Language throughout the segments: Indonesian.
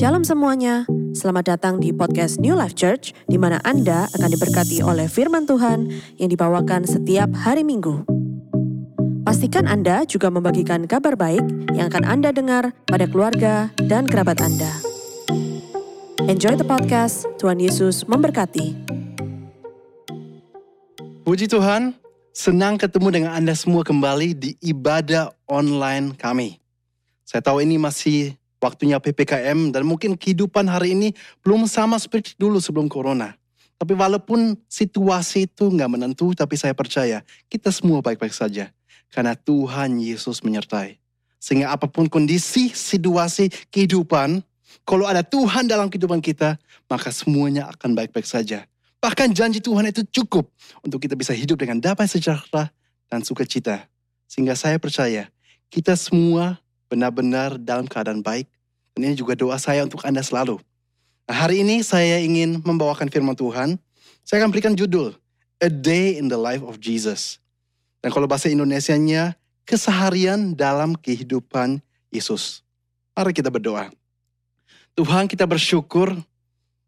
Shalom semuanya, selamat datang di podcast New Life Church, di mana Anda akan diberkati oleh firman Tuhan yang dibawakan setiap hari Minggu. Pastikan Anda juga membagikan kabar baik yang akan Anda dengar pada keluarga dan kerabat Anda. Enjoy the podcast, Tuhan Yesus memberkati. Puji Tuhan, senang ketemu dengan Anda semua kembali di ibadah online kami. Saya tahu ini masih waktunya PPKM dan mungkin kehidupan hari ini belum sama seperti dulu sebelum Corona. Tapi walaupun situasi itu nggak menentu, tapi saya percaya kita semua baik-baik saja. Karena Tuhan Yesus menyertai. Sehingga apa pun kondisi, situasi, kehidupan, kalau ada Tuhan dalam kehidupan kita, maka semuanya akan baik-baik saja. Bahkan janji Tuhan itu cukup untuk kita bisa hidup dengan damai sejahtera dan sukacita. Sehingga saya percaya kita semua benar-benar dalam keadaan baik. Ini juga doa saya untuk Anda selalu. Nah, hari ini saya ingin membawakan firman Tuhan. Saya akan berikan judul, A Day in the Life of Jesus. Dan kalau bahasa Indonesianya, keseharian dalam kehidupan Yesus. Mari kita berdoa. Tuhan kita bersyukur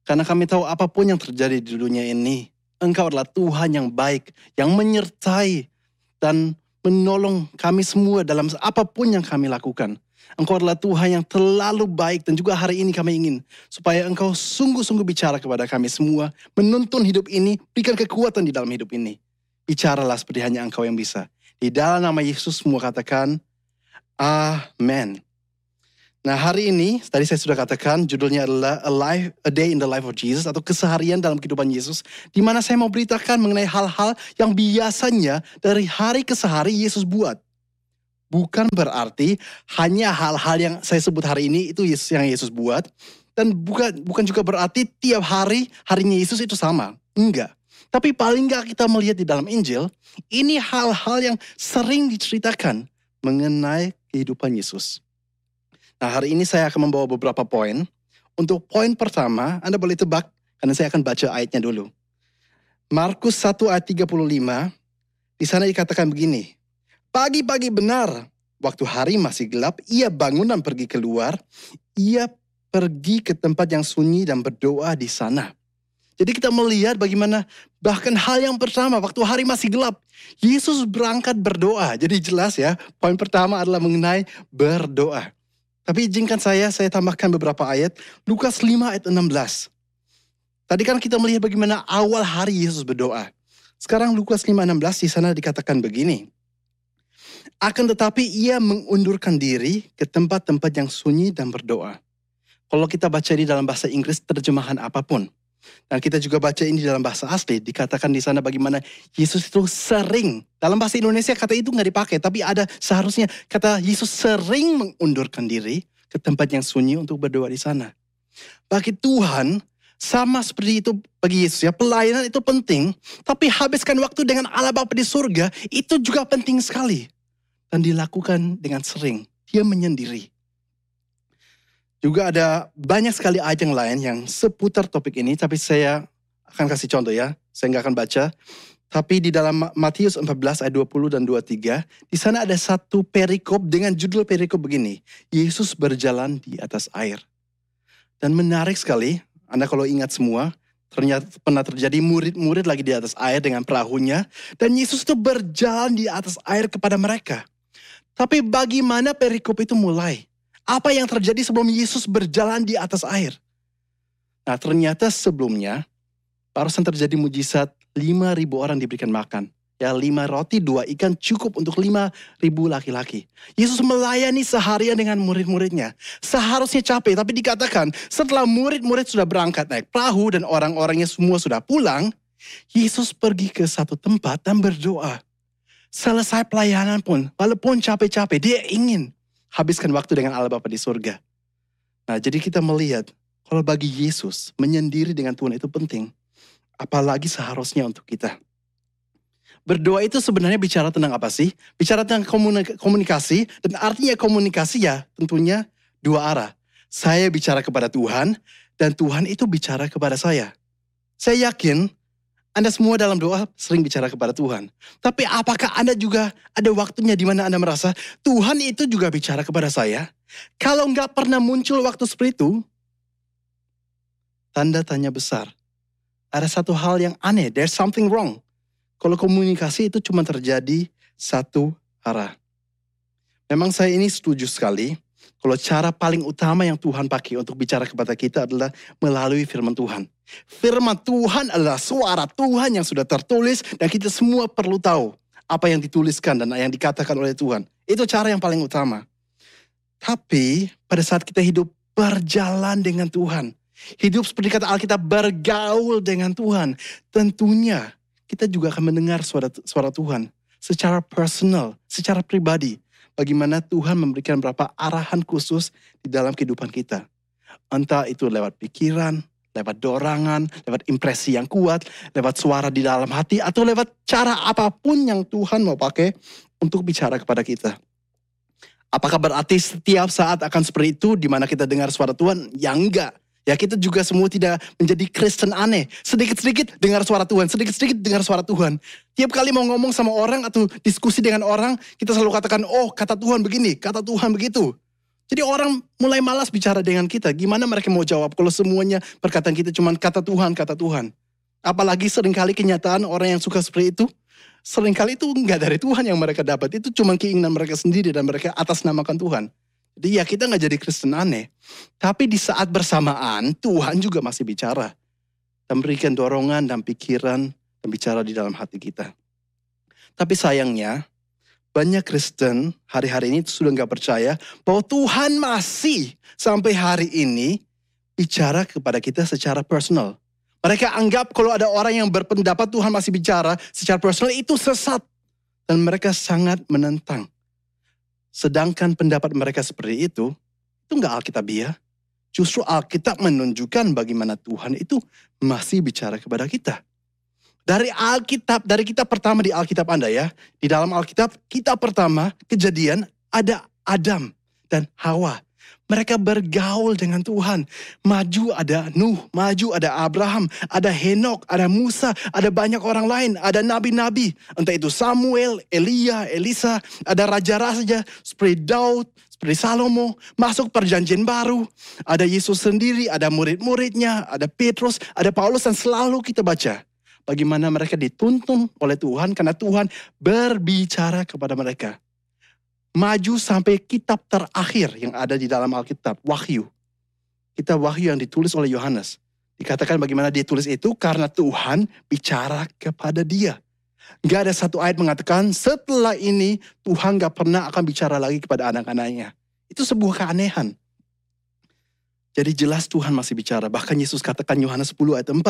karena kami tahu apa pun yang terjadi di dunia ini, Engkau adalah Tuhan yang baik, yang menyertai dan menolong kami semua dalam apa pun yang kami lakukan. Engkau adalah Tuhan yang terlalu baik dan juga hari ini kami ingin supaya Engkau sungguh-sungguh bicara kepada kami semua, menuntun hidup ini, berikan kekuatan di dalam hidup ini. Bicaralah seperti hanya Engkau yang bisa. Di dalam nama Yesus semua katakan, Amen. Nah hari ini, tadi saya sudah katakan judulnya adalah A, life, A Day in the Life of Jesus atau keseharian dalam kehidupan Yesus. Di mana saya mau beritakan mengenai hal-hal yang biasanya dari hari ke sehari Yesus buat. Bukan berarti hanya hal-hal yang saya sebut hari ini itu Yesus yang Yesus buat. Dan bukan bukan juga berarti tiap hari harinya Yesus itu sama. Enggak. Tapi paling enggak kita melihat di dalam Injil, ini hal-hal yang sering diceritakan mengenai kehidupan Yesus. Nah hari ini saya akan membawa beberapa poin. Untuk poin pertama, Anda boleh tebak karena saya akan baca ayatnya dulu. Markus 1 ayat 35, di sana dikatakan begini. Pagi-pagi benar, waktu hari masih gelap, ia bangun dan pergi keluar. Ia pergi ke tempat yang sunyi dan berdoa di sana. Jadi kita melihat bagaimana bahkan hal yang pertama waktu hari masih gelap. Yesus berangkat berdoa. Jadi jelas ya, poin pertama adalah mengenai berdoa. Tapi izinkan saya, saya tambahkan beberapa ayat. Lukas 5 ayat 16. Tadi kan kita melihat bagaimana awal hari Yesus berdoa. Sekarang Lukas 5 16 di sana dikatakan begini. Akan tetapi ia mengundurkan diri ke tempat-tempat yang sunyi dan berdoa. Kalau kita baca di dalam bahasa Inggris terjemahan apa pun. Dan kita juga baca ini dalam bahasa asli, dikatakan di sana bagaimana Yesus itu sering, dalam bahasa Indonesia kata itu nggak dipakai, tapi ada seharusnya kata Yesus sering mengundurkan diri ke tempat yang sunyi untuk berdoa di sana. Bagi Tuhan, sama seperti itu bagi Yesus ya, pelayanan itu penting, tapi habiskan waktu dengan Allah Bapa di surga, itu juga penting sekali. Dan dilakukan dengan sering, dia menyendiri. Juga ada banyak sekali ayat yang lain yang seputar topik ini, tapi saya akan kasih contoh ya. Saya nggak akan baca. Tapi di dalam Matius 14 ayat 20 dan 23, di sana ada satu perikop dengan judul perikop begini. Yesus berjalan di atas air. Dan menarik sekali, Anda kalau ingat semua, ternyata pernah terjadi murid-murid lagi di atas air dengan perahunya. Dan Yesus itu berjalan di atas air kepada mereka. Tapi bagaimana perikop itu mulai? Apa yang terjadi sebelum Yesus berjalan di atas air? Nah ternyata sebelumnya barusan terjadi mujizat 5.000 orang diberikan makan. Ya lima roti, dua ikan cukup untuk lima ribu laki-laki. Yesus melayani seharian dengan murid-muridnya. Seharusnya capek, tapi dikatakan setelah murid-murid sudah berangkat naik perahu dan orang-orangnya semua sudah pulang, Yesus pergi ke satu tempat dan berdoa. Selesai pelayanan pun, walaupun capek-capek, dia ingin habiskan waktu dengan Allah Bapa di surga. Nah, jadi kita melihat kalau bagi Yesus menyendiri dengan Tuhan itu penting, apalagi seharusnya untuk kita. Berdoa itu sebenarnya bicara tentang apa sih? Bicara tentang komunikasi dan artinya komunikasi ya tentunya dua arah. Saya bicara kepada Tuhan dan Tuhan itu bicara kepada saya. Saya yakin anda semua dalam doa sering bicara kepada Tuhan. Tapi apakah Anda juga ada waktunya di mana Anda merasa Tuhan itu juga bicara kepada saya? Kalau nggak pernah muncul waktu seperti itu, tanda tanya besar. Ada satu hal yang aneh, there's something wrong. Kalau komunikasi itu cuma terjadi satu arah. Memang saya ini setuju sekali kalau cara paling utama yang Tuhan pakai untuk bicara kepada kita adalah melalui firman Tuhan. Firman Tuhan adalah suara Tuhan yang sudah tertulis dan kita semua perlu tahu apa yang dituliskan dan yang dikatakan oleh Tuhan. Itu cara yang paling utama. Tapi pada saat kita hidup berjalan dengan Tuhan, hidup seperti kata Alkitab bergaul dengan Tuhan, tentunya kita juga akan mendengar suara suara Tuhan secara personal, secara pribadi. Bagaimana Tuhan memberikan beberapa arahan khusus di dalam kehidupan kita. Entah itu lewat pikiran, lewat dorangan, lewat impresi yang kuat, lewat suara di dalam hati, atau lewat cara apa pun yang Tuhan mau pakai untuk bicara kepada kita. Apakah berarti setiap saat akan seperti itu di mana kita dengar suara Tuhan? Ya enggak. Ya kita juga semua tidak menjadi Kristen aneh. Sedikit-sedikit dengar suara Tuhan, sedikit-sedikit dengar suara Tuhan. Tiap kali mau ngomong sama orang atau diskusi dengan orang, kita selalu katakan, oh kata Tuhan begini, kata Tuhan begitu. Jadi orang mulai malas bicara dengan kita. Gimana mereka mau jawab kalau semuanya perkataan kita cuma kata Tuhan, kata Tuhan. Apalagi sering kali kenyataan orang yang suka seperti itu, sering kali itu nggak dari Tuhan yang mereka dapat. Itu cuma keinginan mereka sendiri dan mereka atas namakan Tuhan. Jadi ya kita nggak jadi Kristen aneh. Tapi di saat bersamaan Tuhan juga masih bicara. Dan memberikan dorongan dan pikiran dan bicara di dalam hati kita. Tapi sayangnya banyak Kristen hari-hari ini sudah nggak percaya bahwa Tuhan masih sampai hari ini bicara kepada kita secara personal. Mereka anggap kalau ada orang yang berpendapat Tuhan masih bicara secara personal itu sesat. Dan mereka sangat menentang. Sedangkan pendapat mereka seperti itu, itu nggak Alkitabiah. Justru Alkitab menunjukkan bagaimana Tuhan itu masih bicara kepada kita. Dari Alkitab, dari kitab pertama di Alkitab Anda ya. Di dalam Alkitab, kitab pertama kejadian ada Adam dan Hawa. Mereka bergaul dengan Tuhan. Maju ada Nuh, maju ada Abraham, ada Henok, ada Musa, ada banyak orang lain, ada nabi-nabi. Entah itu Samuel, Elia, Elisa, ada raja-raja seperti Daud, seperti Salomo, masuk perjanjian baru. Ada Yesus sendiri, ada murid-muridnya, ada Petrus, ada Paulus, dan selalu kita baca. Bagaimana mereka dituntun oleh Tuhan karena Tuhan berbicara kepada mereka maju sampai kitab terakhir yang ada di dalam Alkitab, Wahyu. Kitab Wahyu yang ditulis oleh Yohanes. Dikatakan bagaimana dia tulis itu karena Tuhan bicara kepada dia. Gak ada satu ayat mengatakan setelah ini Tuhan gak pernah akan bicara lagi kepada anak-anaknya. Itu sebuah keanehan. Jadi jelas Tuhan masih bicara. Bahkan Yesus katakan Yohanes 10 ayat 4.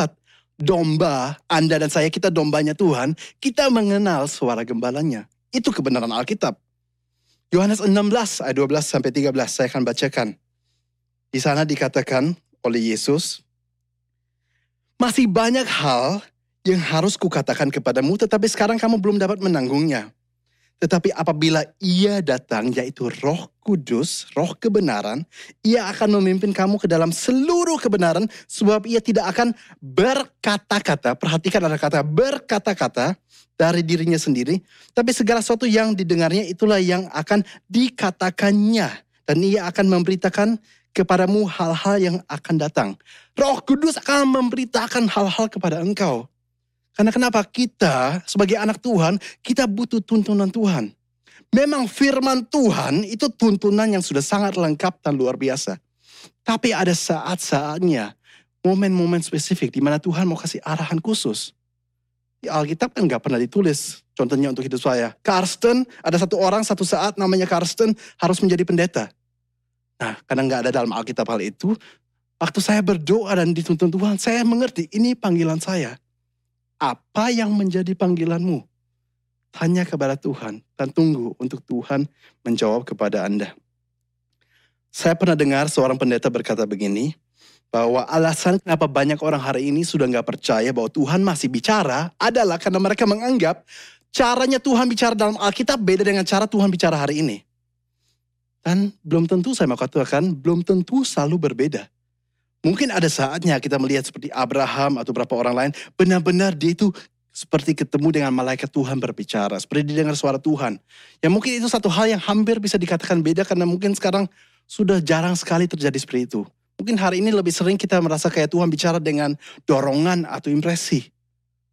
Domba, Anda dan saya kita dombanya Tuhan. Kita mengenal suara gembalanya. Itu kebenaran Alkitab. Yohanes 16 ayat 12 sampai 13 saya akan bacakan. Di sana dikatakan oleh Yesus, masih banyak hal yang harus kukatakan kepadamu, tetapi sekarang kamu belum dapat menanggungnya. Tetapi apabila ia datang, yaitu roh kudus, roh kebenaran, ia akan memimpin kamu ke dalam seluruh kebenaran, sebab ia tidak akan berkata-kata, perhatikan ada kata berkata-kata, dari dirinya sendiri, tapi segala sesuatu yang didengarnya itulah yang akan dikatakannya dan ia akan memberitakan kepadamu hal-hal yang akan datang. Roh Kudus akan memberitakan hal-hal kepada engkau. Karena kenapa kita sebagai anak Tuhan, kita butuh tuntunan Tuhan. Memang firman Tuhan itu tuntunan yang sudah sangat lengkap dan luar biasa. Tapi ada saat-saatnya, momen-momen spesifik di mana Tuhan mau kasih arahan khusus. Alkitab kan nggak pernah ditulis. Contohnya untuk hidup saya. Karsten, ada satu orang satu saat namanya Karsten harus menjadi pendeta. Nah, karena nggak ada dalam Alkitab hal itu, waktu saya berdoa dan dituntun Tuhan, saya mengerti ini panggilan saya. Apa yang menjadi panggilanmu? Tanya kepada Tuhan dan tunggu untuk Tuhan menjawab kepada Anda. Saya pernah dengar seorang pendeta berkata begini, bahwa alasan kenapa banyak orang hari ini sudah nggak percaya bahwa Tuhan masih bicara adalah karena mereka menganggap caranya Tuhan bicara dalam Alkitab beda dengan cara Tuhan bicara hari ini. Dan belum tentu saya mau katakan, belum tentu selalu berbeda. Mungkin ada saatnya kita melihat seperti Abraham atau beberapa orang lain, benar-benar dia itu seperti ketemu dengan malaikat Tuhan berbicara, seperti didengar suara Tuhan. Ya mungkin itu satu hal yang hampir bisa dikatakan beda karena mungkin sekarang sudah jarang sekali terjadi seperti itu. Mungkin hari ini lebih sering kita merasa kayak Tuhan bicara dengan dorongan atau impresi.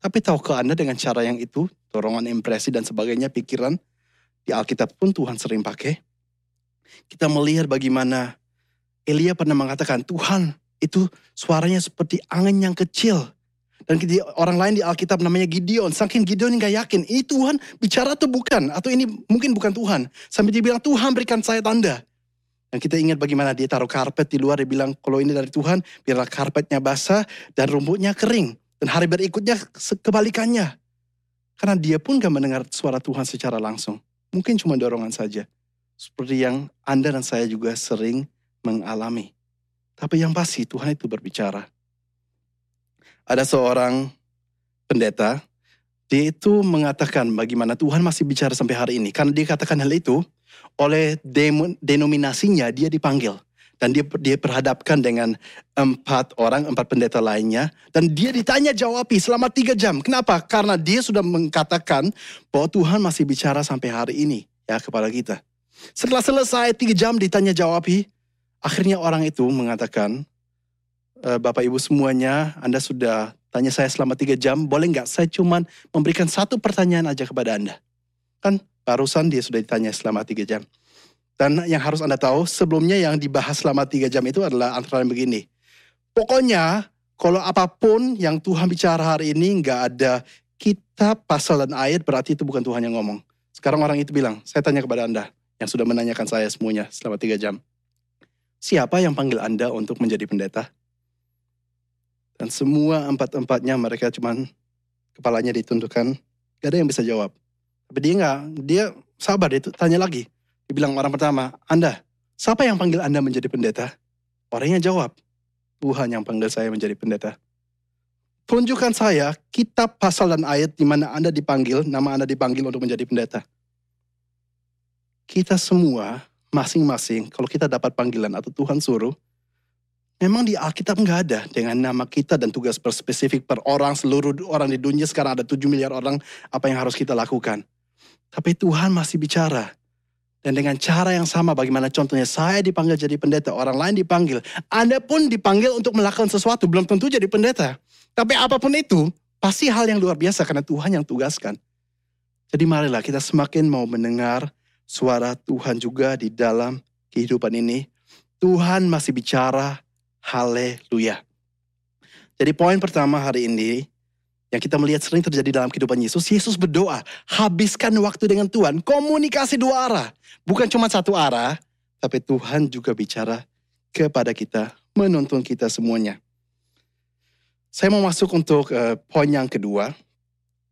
Tapi tahukah Anda dengan cara yang itu, dorongan, impresi dan sebagainya, pikiran, di Alkitab pun Tuhan sering pakai. Kita melihat bagaimana Elia pernah mengatakan, Tuhan itu suaranya seperti angin yang kecil. Dan orang lain di Alkitab namanya Gideon. Saking Gideon nggak yakin, ini Tuhan bicara atau bukan? Atau ini mungkin bukan Tuhan. Sampai dia bilang, Tuhan berikan saya tanda. Dan kita ingat bagaimana dia taruh karpet di luar, dia bilang kalau ini dari Tuhan, biarlah karpetnya basah dan rumputnya kering. Dan hari berikutnya kebalikannya. Karena dia pun gak mendengar suara Tuhan secara langsung. Mungkin cuma dorongan saja. Seperti yang Anda dan saya juga sering mengalami. Tapi yang pasti Tuhan itu berbicara. Ada seorang pendeta, dia itu mengatakan bagaimana Tuhan masih bicara sampai hari ini. Karena dia katakan hal itu, oleh denominasinya dia dipanggil. Dan dia, dia perhadapkan dengan empat orang, empat pendeta lainnya. Dan dia ditanya jawabi selama tiga jam. Kenapa? Karena dia sudah mengatakan bahwa Tuhan masih bicara sampai hari ini ya kepada kita. Setelah selesai tiga jam ditanya jawabi, akhirnya orang itu mengatakan, e, Bapak Ibu semuanya, Anda sudah tanya saya selama tiga jam, boleh nggak saya cuma memberikan satu pertanyaan aja kepada Anda? Kan barusan dia sudah ditanya selama tiga jam. Dan yang harus Anda tahu, sebelumnya yang dibahas selama tiga jam itu adalah antara yang begini. Pokoknya, kalau apa pun yang Tuhan bicara hari ini, nggak ada kitab, pasal, dan ayat, berarti itu bukan Tuhan yang ngomong. Sekarang orang itu bilang, saya tanya kepada Anda, yang sudah menanyakan saya semuanya selama tiga jam. Siapa yang panggil Anda untuk menjadi pendeta? Dan semua empat-empatnya mereka cuman kepalanya ditundukkan, gak ada yang bisa jawab. Tapi dia nggak, dia sabar, dia tanya lagi. Dibilang orang pertama, Anda, siapa yang panggil Anda menjadi pendeta? Orangnya jawab, Tuhan yang panggil saya menjadi pendeta. Tunjukkan saya kitab, pasal, dan ayat di mana Anda dipanggil, nama Anda dipanggil untuk menjadi pendeta. Kita semua, masing-masing, kalau kita dapat panggilan atau Tuhan suruh, memang di Alkitab nggak ada dengan nama kita dan tugas spesifik per orang, seluruh orang di dunia sekarang ada 7 miliar orang, apa yang harus kita lakukan. Tapi Tuhan masih bicara. Dan dengan cara yang sama bagaimana contohnya saya dipanggil jadi pendeta, orang lain dipanggil. Anda pun dipanggil untuk melakukan sesuatu, belum tentu jadi pendeta. Tapi apa pun itu, pasti hal yang luar biasa karena Tuhan yang tugaskan. Jadi marilah kita semakin mau mendengar suara Tuhan juga di dalam kehidupan ini. Tuhan masih bicara, haleluya. Jadi poin pertama hari ini, yang kita melihat sering terjadi dalam kehidupan Yesus, Yesus berdoa, habiskan waktu dengan Tuhan, komunikasi dua arah. Bukan cuma satu arah, tapi Tuhan juga bicara kepada kita, menuntun kita semuanya. Saya mau masuk untuk uh, poin yang kedua.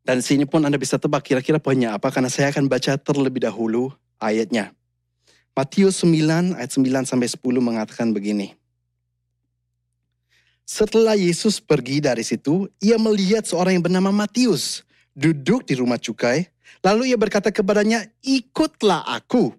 Dan sini pun Anda bisa tebak kira-kira poinnya apa, karena saya akan baca terlebih dahulu ayatnya. Matius 9 ayat 9 sampai 10 mengatakan begini. Setelah Yesus pergi dari situ, ia melihat seorang yang bernama Matius duduk di rumah cukai. Lalu ia berkata kepadanya, ikutlah aku.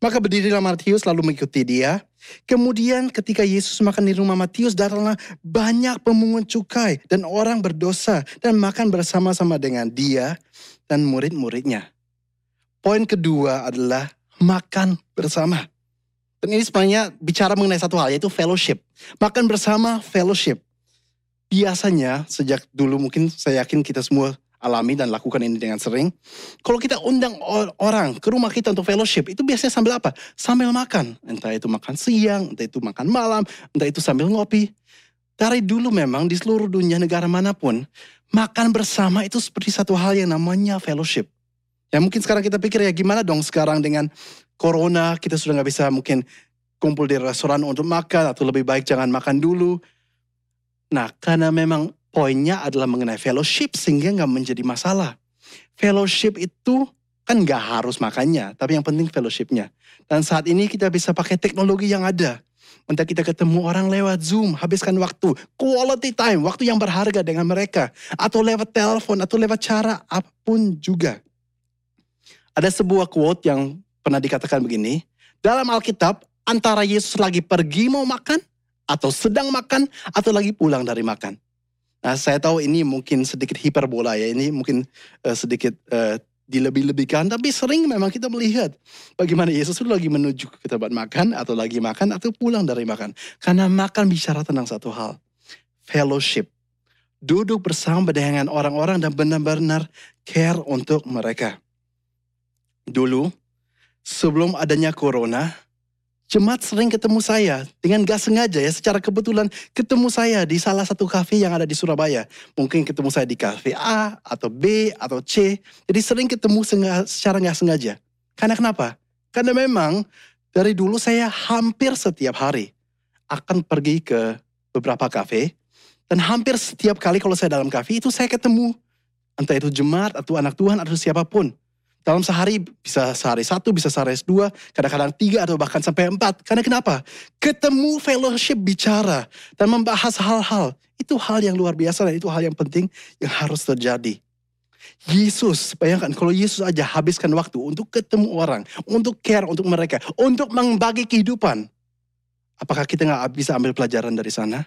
Maka berdirilah Matius lalu mengikuti dia. Kemudian ketika Yesus makan di rumah Matius, datanglah banyak pemungut cukai dan orang berdosa dan makan bersama-sama dengan dia dan murid-muridnya. Poin kedua adalah makan bersama. Dan ini sebenarnya bicara mengenai satu hal yaitu fellowship. Makan bersama fellowship. Biasanya sejak dulu mungkin saya yakin kita semua alami dan lakukan ini dengan sering. Kalau kita undang orang ke rumah kita untuk fellowship, itu biasanya sambil apa? Sambil makan. Entah itu makan siang, entah itu makan malam, entah itu sambil ngopi. Dari dulu memang di seluruh dunia negara mana pun, makan bersama itu seperti satu hal yang namanya fellowship. Ya mungkin sekarang kita pikir ya gimana dong sekarang dengan corona kita sudah nggak bisa mungkin kumpul di restoran untuk makan atau lebih baik jangan makan dulu. Nah karena memang poinnya adalah mengenai fellowship sehingga nggak menjadi masalah. Fellowship itu kan nggak harus makannya, tapi yang penting fellowshipnya. Dan saat ini kita bisa pakai teknologi yang ada. Entah kita ketemu orang lewat Zoom, habiskan waktu, quality time, waktu yang berharga dengan mereka. Atau lewat telepon, atau lewat cara apa pun juga. Ada sebuah quote yang pernah dikatakan begini, dalam Alkitab antara Yesus lagi pergi mau makan, atau sedang makan, atau lagi pulang dari makan. Nah saya tahu ini mungkin sedikit hiperbola ya, ini mungkin uh, sedikit uh, dilebih-lebihkan, tapi sering memang kita melihat bagaimana Yesus itu lagi menuju ke tempat makan atau lagi makan atau pulang dari makan. Karena makan bicara tentang satu hal, fellowship. Duduk bersama dengan orang-orang dan benar-benar care untuk mereka. Dulu, sebelum adanya corona, Jemaat sering ketemu saya dengan gak sengaja ya secara kebetulan ketemu saya di salah satu kafe yang ada di Surabaya. Mungkin ketemu saya di kafe A atau B atau C. Jadi sering ketemu secara gak sengaja. Karena kenapa? Karena memang dari dulu saya hampir setiap hari akan pergi ke beberapa kafe. Dan hampir setiap kali kalau saya dalam kafe itu saya ketemu. Entah itu jemaat atau anak Tuhan atau siapa pun. Dalam sehari bisa sehari satu, bisa sehari dua, kadang-kadang tiga atau bahkan sampai empat. Karena kenapa? Ketemu fellowship bicara dan membahas hal-hal. Itu hal yang luar biasa dan itu hal yang penting yang harus terjadi. Yesus, bayangkan kalau Yesus aja habiskan waktu untuk ketemu orang, untuk care untuk mereka, untuk membagi kehidupan. Apakah kita nggak bisa ambil pelajaran dari sana?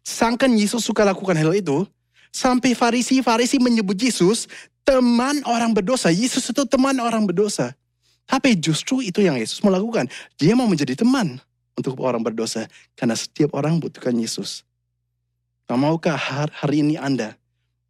Sangkan Yesus suka lakukan hal itu, sampai Farisi-Farisi menyebut Yesus teman orang berdosa. Yesus itu teman orang berdosa. Tapi justru itu yang Yesus mau lakukan. Dia mau menjadi teman untuk orang berdosa. Karena setiap orang butuhkan Yesus. Nah, maukah hari ini Anda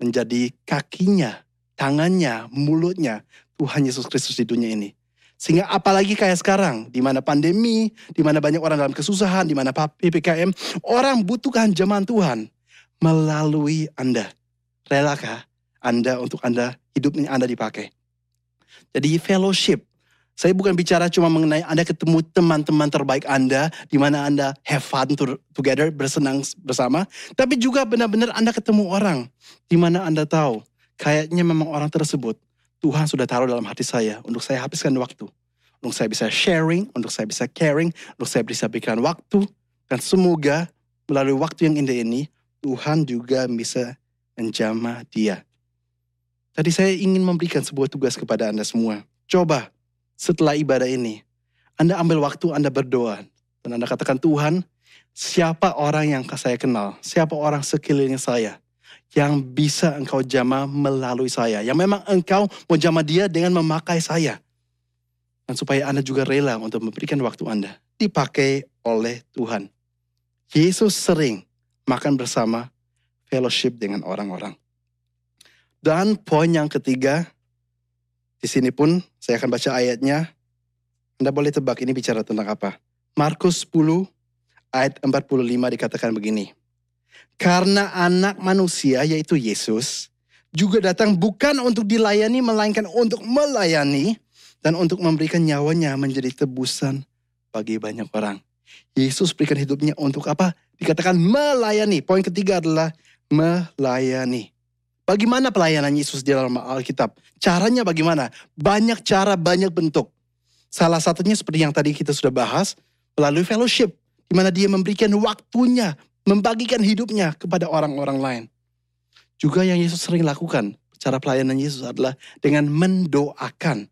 menjadi kakinya, tangannya, mulutnya Tuhan Yesus Kristus di dunia ini? Sehingga apalagi kayak sekarang, di mana pandemi, di mana banyak orang dalam kesusahan, di mana PPKM, orang butuhkan zaman Tuhan melalui Anda. Relakah Anda untuk Anda hidupnya Anda dipakai. Jadi fellowship. Saya bukan bicara cuma mengenai Anda ketemu teman-teman terbaik Anda, di mana Anda have fun together, bersenang bersama. Tapi juga benar-benar Anda ketemu orang, di mana Anda tahu, kayaknya memang orang tersebut, Tuhan sudah taruh dalam hati saya, untuk saya habiskan waktu. Untuk saya bisa sharing, untuk saya bisa caring, untuk saya bisa berikan waktu. Dan semoga melalui waktu yang indah ini, Tuhan juga bisa menjamah dia. Tadi saya ingin memberikan sebuah tugas kepada Anda semua. Coba setelah ibadah ini, Anda ambil waktu Anda berdoa. Dan Anda katakan, Tuhan, siapa orang yang saya kenal? Siapa orang sekeliling saya? Yang bisa engkau jamah melalui saya. Yang memang engkau mau jamah dia dengan memakai saya. Dan supaya Anda juga rela untuk memberikan waktu Anda. Dipakai oleh Tuhan. Yesus sering makan bersama fellowship dengan orang-orang. Dan poin yang ketiga, di sini pun saya akan baca ayatnya. Anda boleh tebak ini bicara tentang apa. Markus 10 ayat 45 dikatakan begini. Karena anak manusia yaitu Yesus juga datang bukan untuk dilayani melainkan untuk melayani dan untuk memberikan nyawanya menjadi tebusan bagi banyak orang. Yesus berikan hidupnya untuk apa? Dikatakan melayani. Poin ketiga adalah melayani. Bagaimana pelayanan Yesus di dalam Alkitab? Caranya bagaimana? Banyak cara, banyak bentuk. Salah satunya seperti yang tadi kita sudah bahas, melalui fellowship. Di mana dia memberikan waktunya, membagikan hidupnya kepada orang-orang lain. Juga yang Yesus sering lakukan, cara pelayanan Yesus adalah dengan mendoakan.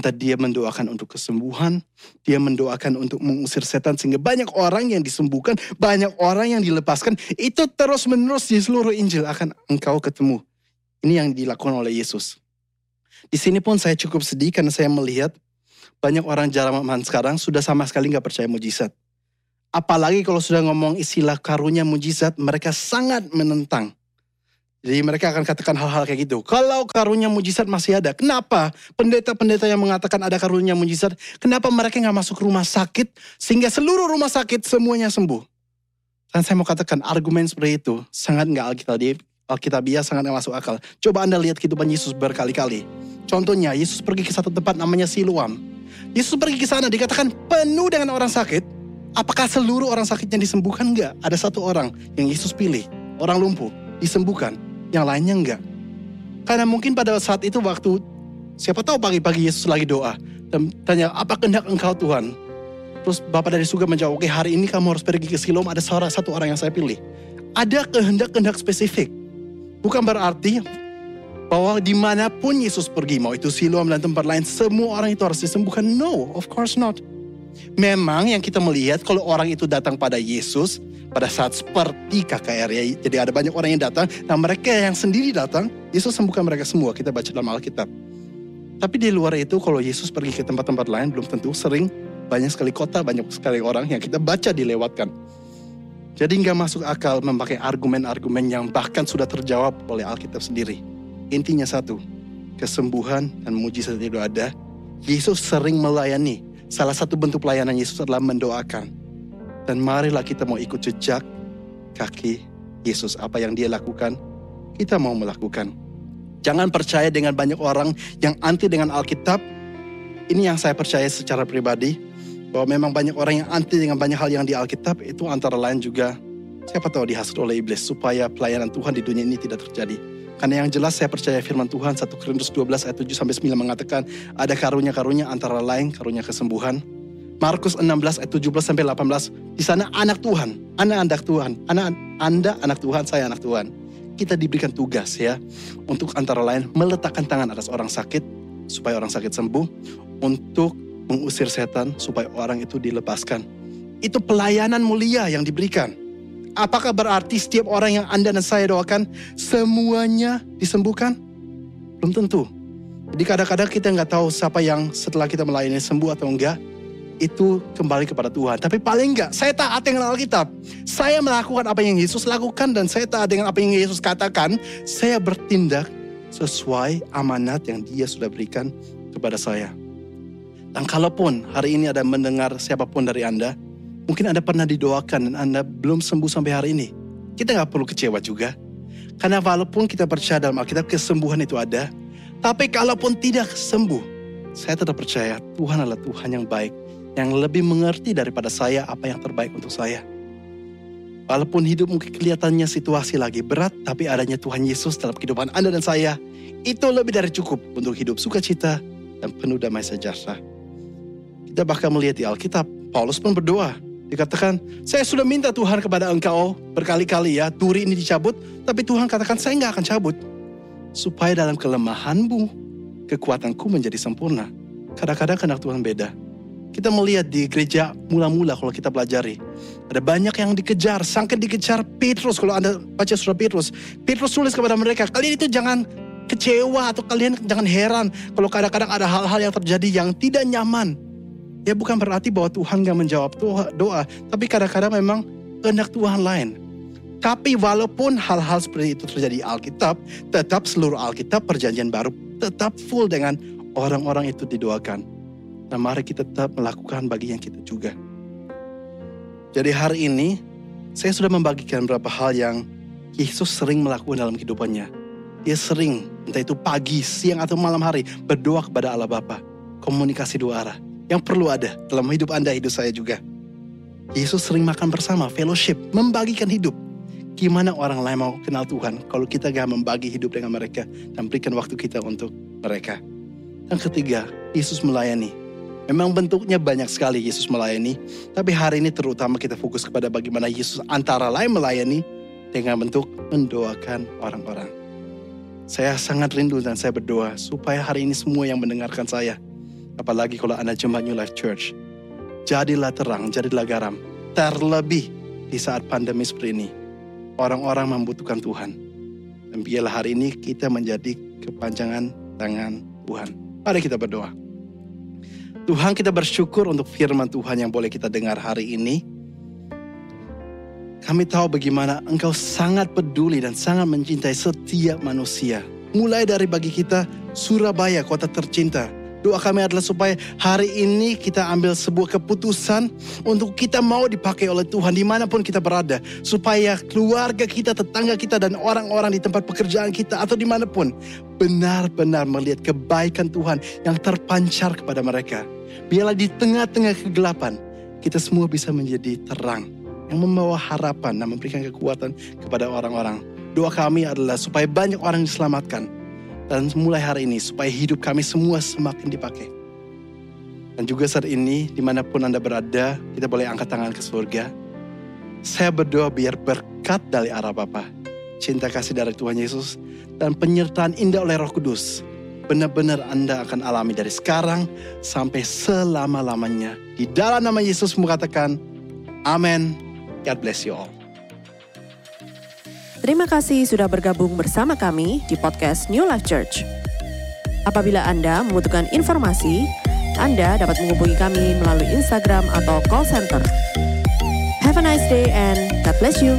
Entah dia mendoakan untuk kesembuhan, dia mendoakan untuk mengusir setan sehingga banyak orang yang disembuhkan, banyak orang yang dilepaskan. Itu terus menerus di seluruh Injil akan engkau ketemu. Ini yang dilakukan oleh Yesus. Di sini pun saya cukup sedih karena saya melihat banyak orang zaman sekarang sudah sama sekali nggak percaya mujizat. Apalagi kalau sudah ngomong istilah karunia mujizat, mereka sangat menentang. Jadi mereka akan katakan hal-hal kayak gitu. Kalau karunia mujizat masih ada, kenapa pendeta-pendeta yang mengatakan ada karunia mujizat, kenapa mereka nggak masuk rumah sakit sehingga seluruh rumah sakit semuanya sembuh? Dan saya mau katakan argumen seperti itu sangat nggak alkitabiah, alkitabiah sangat nggak masuk akal. Coba anda lihat kehidupan Yesus berkali-kali. Contohnya Yesus pergi ke satu tempat namanya Siluam. Yesus pergi ke sana dikatakan penuh dengan orang sakit. Apakah seluruh orang sakitnya disembuhkan? Enggak. Ada satu orang yang Yesus pilih, orang lumpuh, disembuhkan yang lainnya enggak. Karena mungkin pada saat itu waktu siapa tahu pagi-pagi Yesus lagi doa dan tanya apa kehendak engkau Tuhan. Terus Bapak dari surga menjawab, oke hari ini kamu harus pergi ke Siloam, ada seorang satu orang yang saya pilih. Ada kehendak-kehendak spesifik. Bukan berarti bahwa di mana pun Yesus pergi, mau itu Siloam dan tempat lain, semua orang itu harus disembuhkan. No, of course not. Memang yang kita melihat kalau orang itu datang pada Yesus, pada saat seperti KKR ya. Jadi ada banyak orang yang datang. Nah mereka yang sendiri datang, Yesus sembuhkan mereka semua. Kita baca dalam Alkitab. Tapi di luar itu kalau Yesus pergi ke tempat-tempat lain belum tentu sering banyak sekali kota, banyak sekali orang yang kita baca dilewatkan. Jadi nggak masuk akal memakai argumen-argumen yang bahkan sudah terjawab oleh Alkitab sendiri. Intinya satu, kesembuhan dan mujizat itu ada. Yesus sering melayani. Salah satu bentuk pelayanan Yesus adalah mendoakan. Dan marilah kita mau ikut jejak kaki Yesus. Apa yang dia lakukan, kita mau melakukan. Jangan percaya dengan banyak orang yang anti dengan Alkitab. Ini yang saya percaya secara pribadi. Bahwa memang banyak orang yang anti dengan banyak hal yang di Alkitab. Itu antara lain juga siapa tahu dihasut oleh iblis. Supaya pelayanan Tuhan di dunia ini tidak terjadi. Karena yang jelas saya percaya firman Tuhan 1 Korintus 12 ayat 7 sampai 9 mengatakan ada karunia-karunia antara lain karunia kesembuhan. Markus 16 ayat 17 sampai 18 di sana anak Tuhan, anak anak Tuhan, anak Anda anak Tuhan, saya anak Tuhan kita diberikan tugas ya untuk antara lain meletakkan tangan atas orang sakit supaya orang sakit sembuh, untuk mengusir setan supaya orang itu dilepaskan. Itu pelayanan mulia yang diberikan. Apakah berarti setiap orang yang Anda dan saya doakan semuanya disembuhkan? Belum tentu. Jadi kadang-kadang kita nggak tahu siapa yang setelah kita melayani sembuh atau enggak itu kembali kepada Tuhan. Tapi paling enggak, saya taat dengan Alkitab. Saya melakukan apa yang Yesus lakukan dan saya taat dengan apa yang Yesus katakan. Saya bertindak sesuai amanat yang dia sudah berikan kepada saya. Dan kalaupun hari ini ada mendengar siapa pun dari Anda, mungkin Anda pernah didoakan dan Anda belum sembuh sampai hari ini. Kita nggak perlu kecewa juga. Karena walaupun kita percaya dalam Alkitab kesembuhan itu ada, tapi kalaupun tidak sembuh, saya tetap percaya Tuhan adalah Tuhan yang baik yang lebih mengerti daripada saya apa yang terbaik untuk saya. Walaupun hidup mungkin kelihatannya situasi lagi berat, tapi adanya Tuhan Yesus dalam kehidupan Anda dan saya, itu lebih dari cukup untuk hidup sukacita dan penuh damai sejahtera. Kita bahkan melihat di Alkitab, Paulus pun berdoa. Dikatakan, saya sudah minta Tuhan kepada engkau berkali-kali ya, duri ini dicabut, tapi Tuhan katakan saya nggak akan cabut. Supaya dalam kelemahanmu, kekuatanku menjadi sempurna. Kadang-kadang kehendak Tuhan beda. Kita melihat di gereja mula-mula kalau kita pelajari. Ada banyak yang dikejar, sangka dikejar Petrus. Kalau Anda baca surah Petrus. Petrus tulis kepada mereka, kalian itu jangan kecewa atau kalian jangan heran. Kalau kadang-kadang ada hal-hal yang terjadi yang tidak nyaman. Ya bukan berarti bahwa Tuhan gak menjawab doa. Tapi kadang-kadang memang kehendak Tuhan lain. Tapi walaupun hal-hal seperti itu terjadi di Alkitab, tetap seluruh Alkitab perjanjian baru tetap full dengan orang-orang itu didoakan Nah mari kita tetap melakukan bagian kita juga. Jadi hari ini saya sudah membagikan beberapa hal yang Yesus sering melakukan dalam kehidupannya. Dia sering, entah itu pagi, siang, atau malam hari, berdoa kepada Allah Bapa. Komunikasi dua arah. Yang perlu ada dalam hidup Anda, hidup saya juga. Yesus sering makan bersama, fellowship, membagikan hidup. Gimana orang lain mau kenal Tuhan kalau kita gak membagi hidup dengan mereka dan berikan waktu kita untuk mereka. Yang ketiga, Yesus melayani. Memang bentuknya banyak sekali Yesus melayani, tapi hari ini terutama kita fokus kepada bagaimana Yesus antara lain melayani dengan bentuk mendoakan orang-orang. Saya sangat rindu dan saya berdoa supaya hari ini semua yang mendengarkan saya, apalagi kalau Anda jemaat New Life Church, jadilah terang, jadilah garam, terlebih di saat pandemi seperti ini. Orang-orang membutuhkan Tuhan. Dan biarlah hari ini kita menjadi kepanjangan tangan Tuhan. Mari kita berdoa. Tuhan kita bersyukur untuk firman Tuhan yang boleh kita dengar hari ini. Kami tahu bagaimana engkau sangat peduli dan sangat mencintai setiap manusia. Mulai dari bagi kita Surabaya, kota tercinta. Doa kami adalah supaya hari ini kita ambil sebuah keputusan untuk kita mau dipakai oleh Tuhan di mana pun kita berada. Supaya keluarga kita, tetangga kita, dan orang-orang di tempat pekerjaan kita atau di mana pun benar-benar melihat kebaikan Tuhan yang terpancar kepada mereka. Biarlah di tengah-tengah kegelapan kita semua bisa menjadi terang yang membawa harapan dan memberikan kekuatan kepada orang-orang. Doa kami adalah supaya banyak orang diselamatkan dan mulai hari ini supaya hidup kami semua semakin dipakai. Dan juga saat ini di mana pun Anda berada, kita boleh angkat tangan ke surga. Saya berdoa biar berkat dari arah Bapa, cinta kasih dari Tuhan Yesus, dan penyertaan indah oleh Roh Kudus. Benar-benar Anda akan alami dari sekarang sampai selama-lamanya. Di dalam nama Yesus mengatakan, Amin. God bless you all. Terima kasih sudah bergabung bersama kami di podcast New Life Church. Apabila Anda membutuhkan informasi, Anda dapat menghubungi kami melalui Instagram atau call center. Have a nice day and God bless you.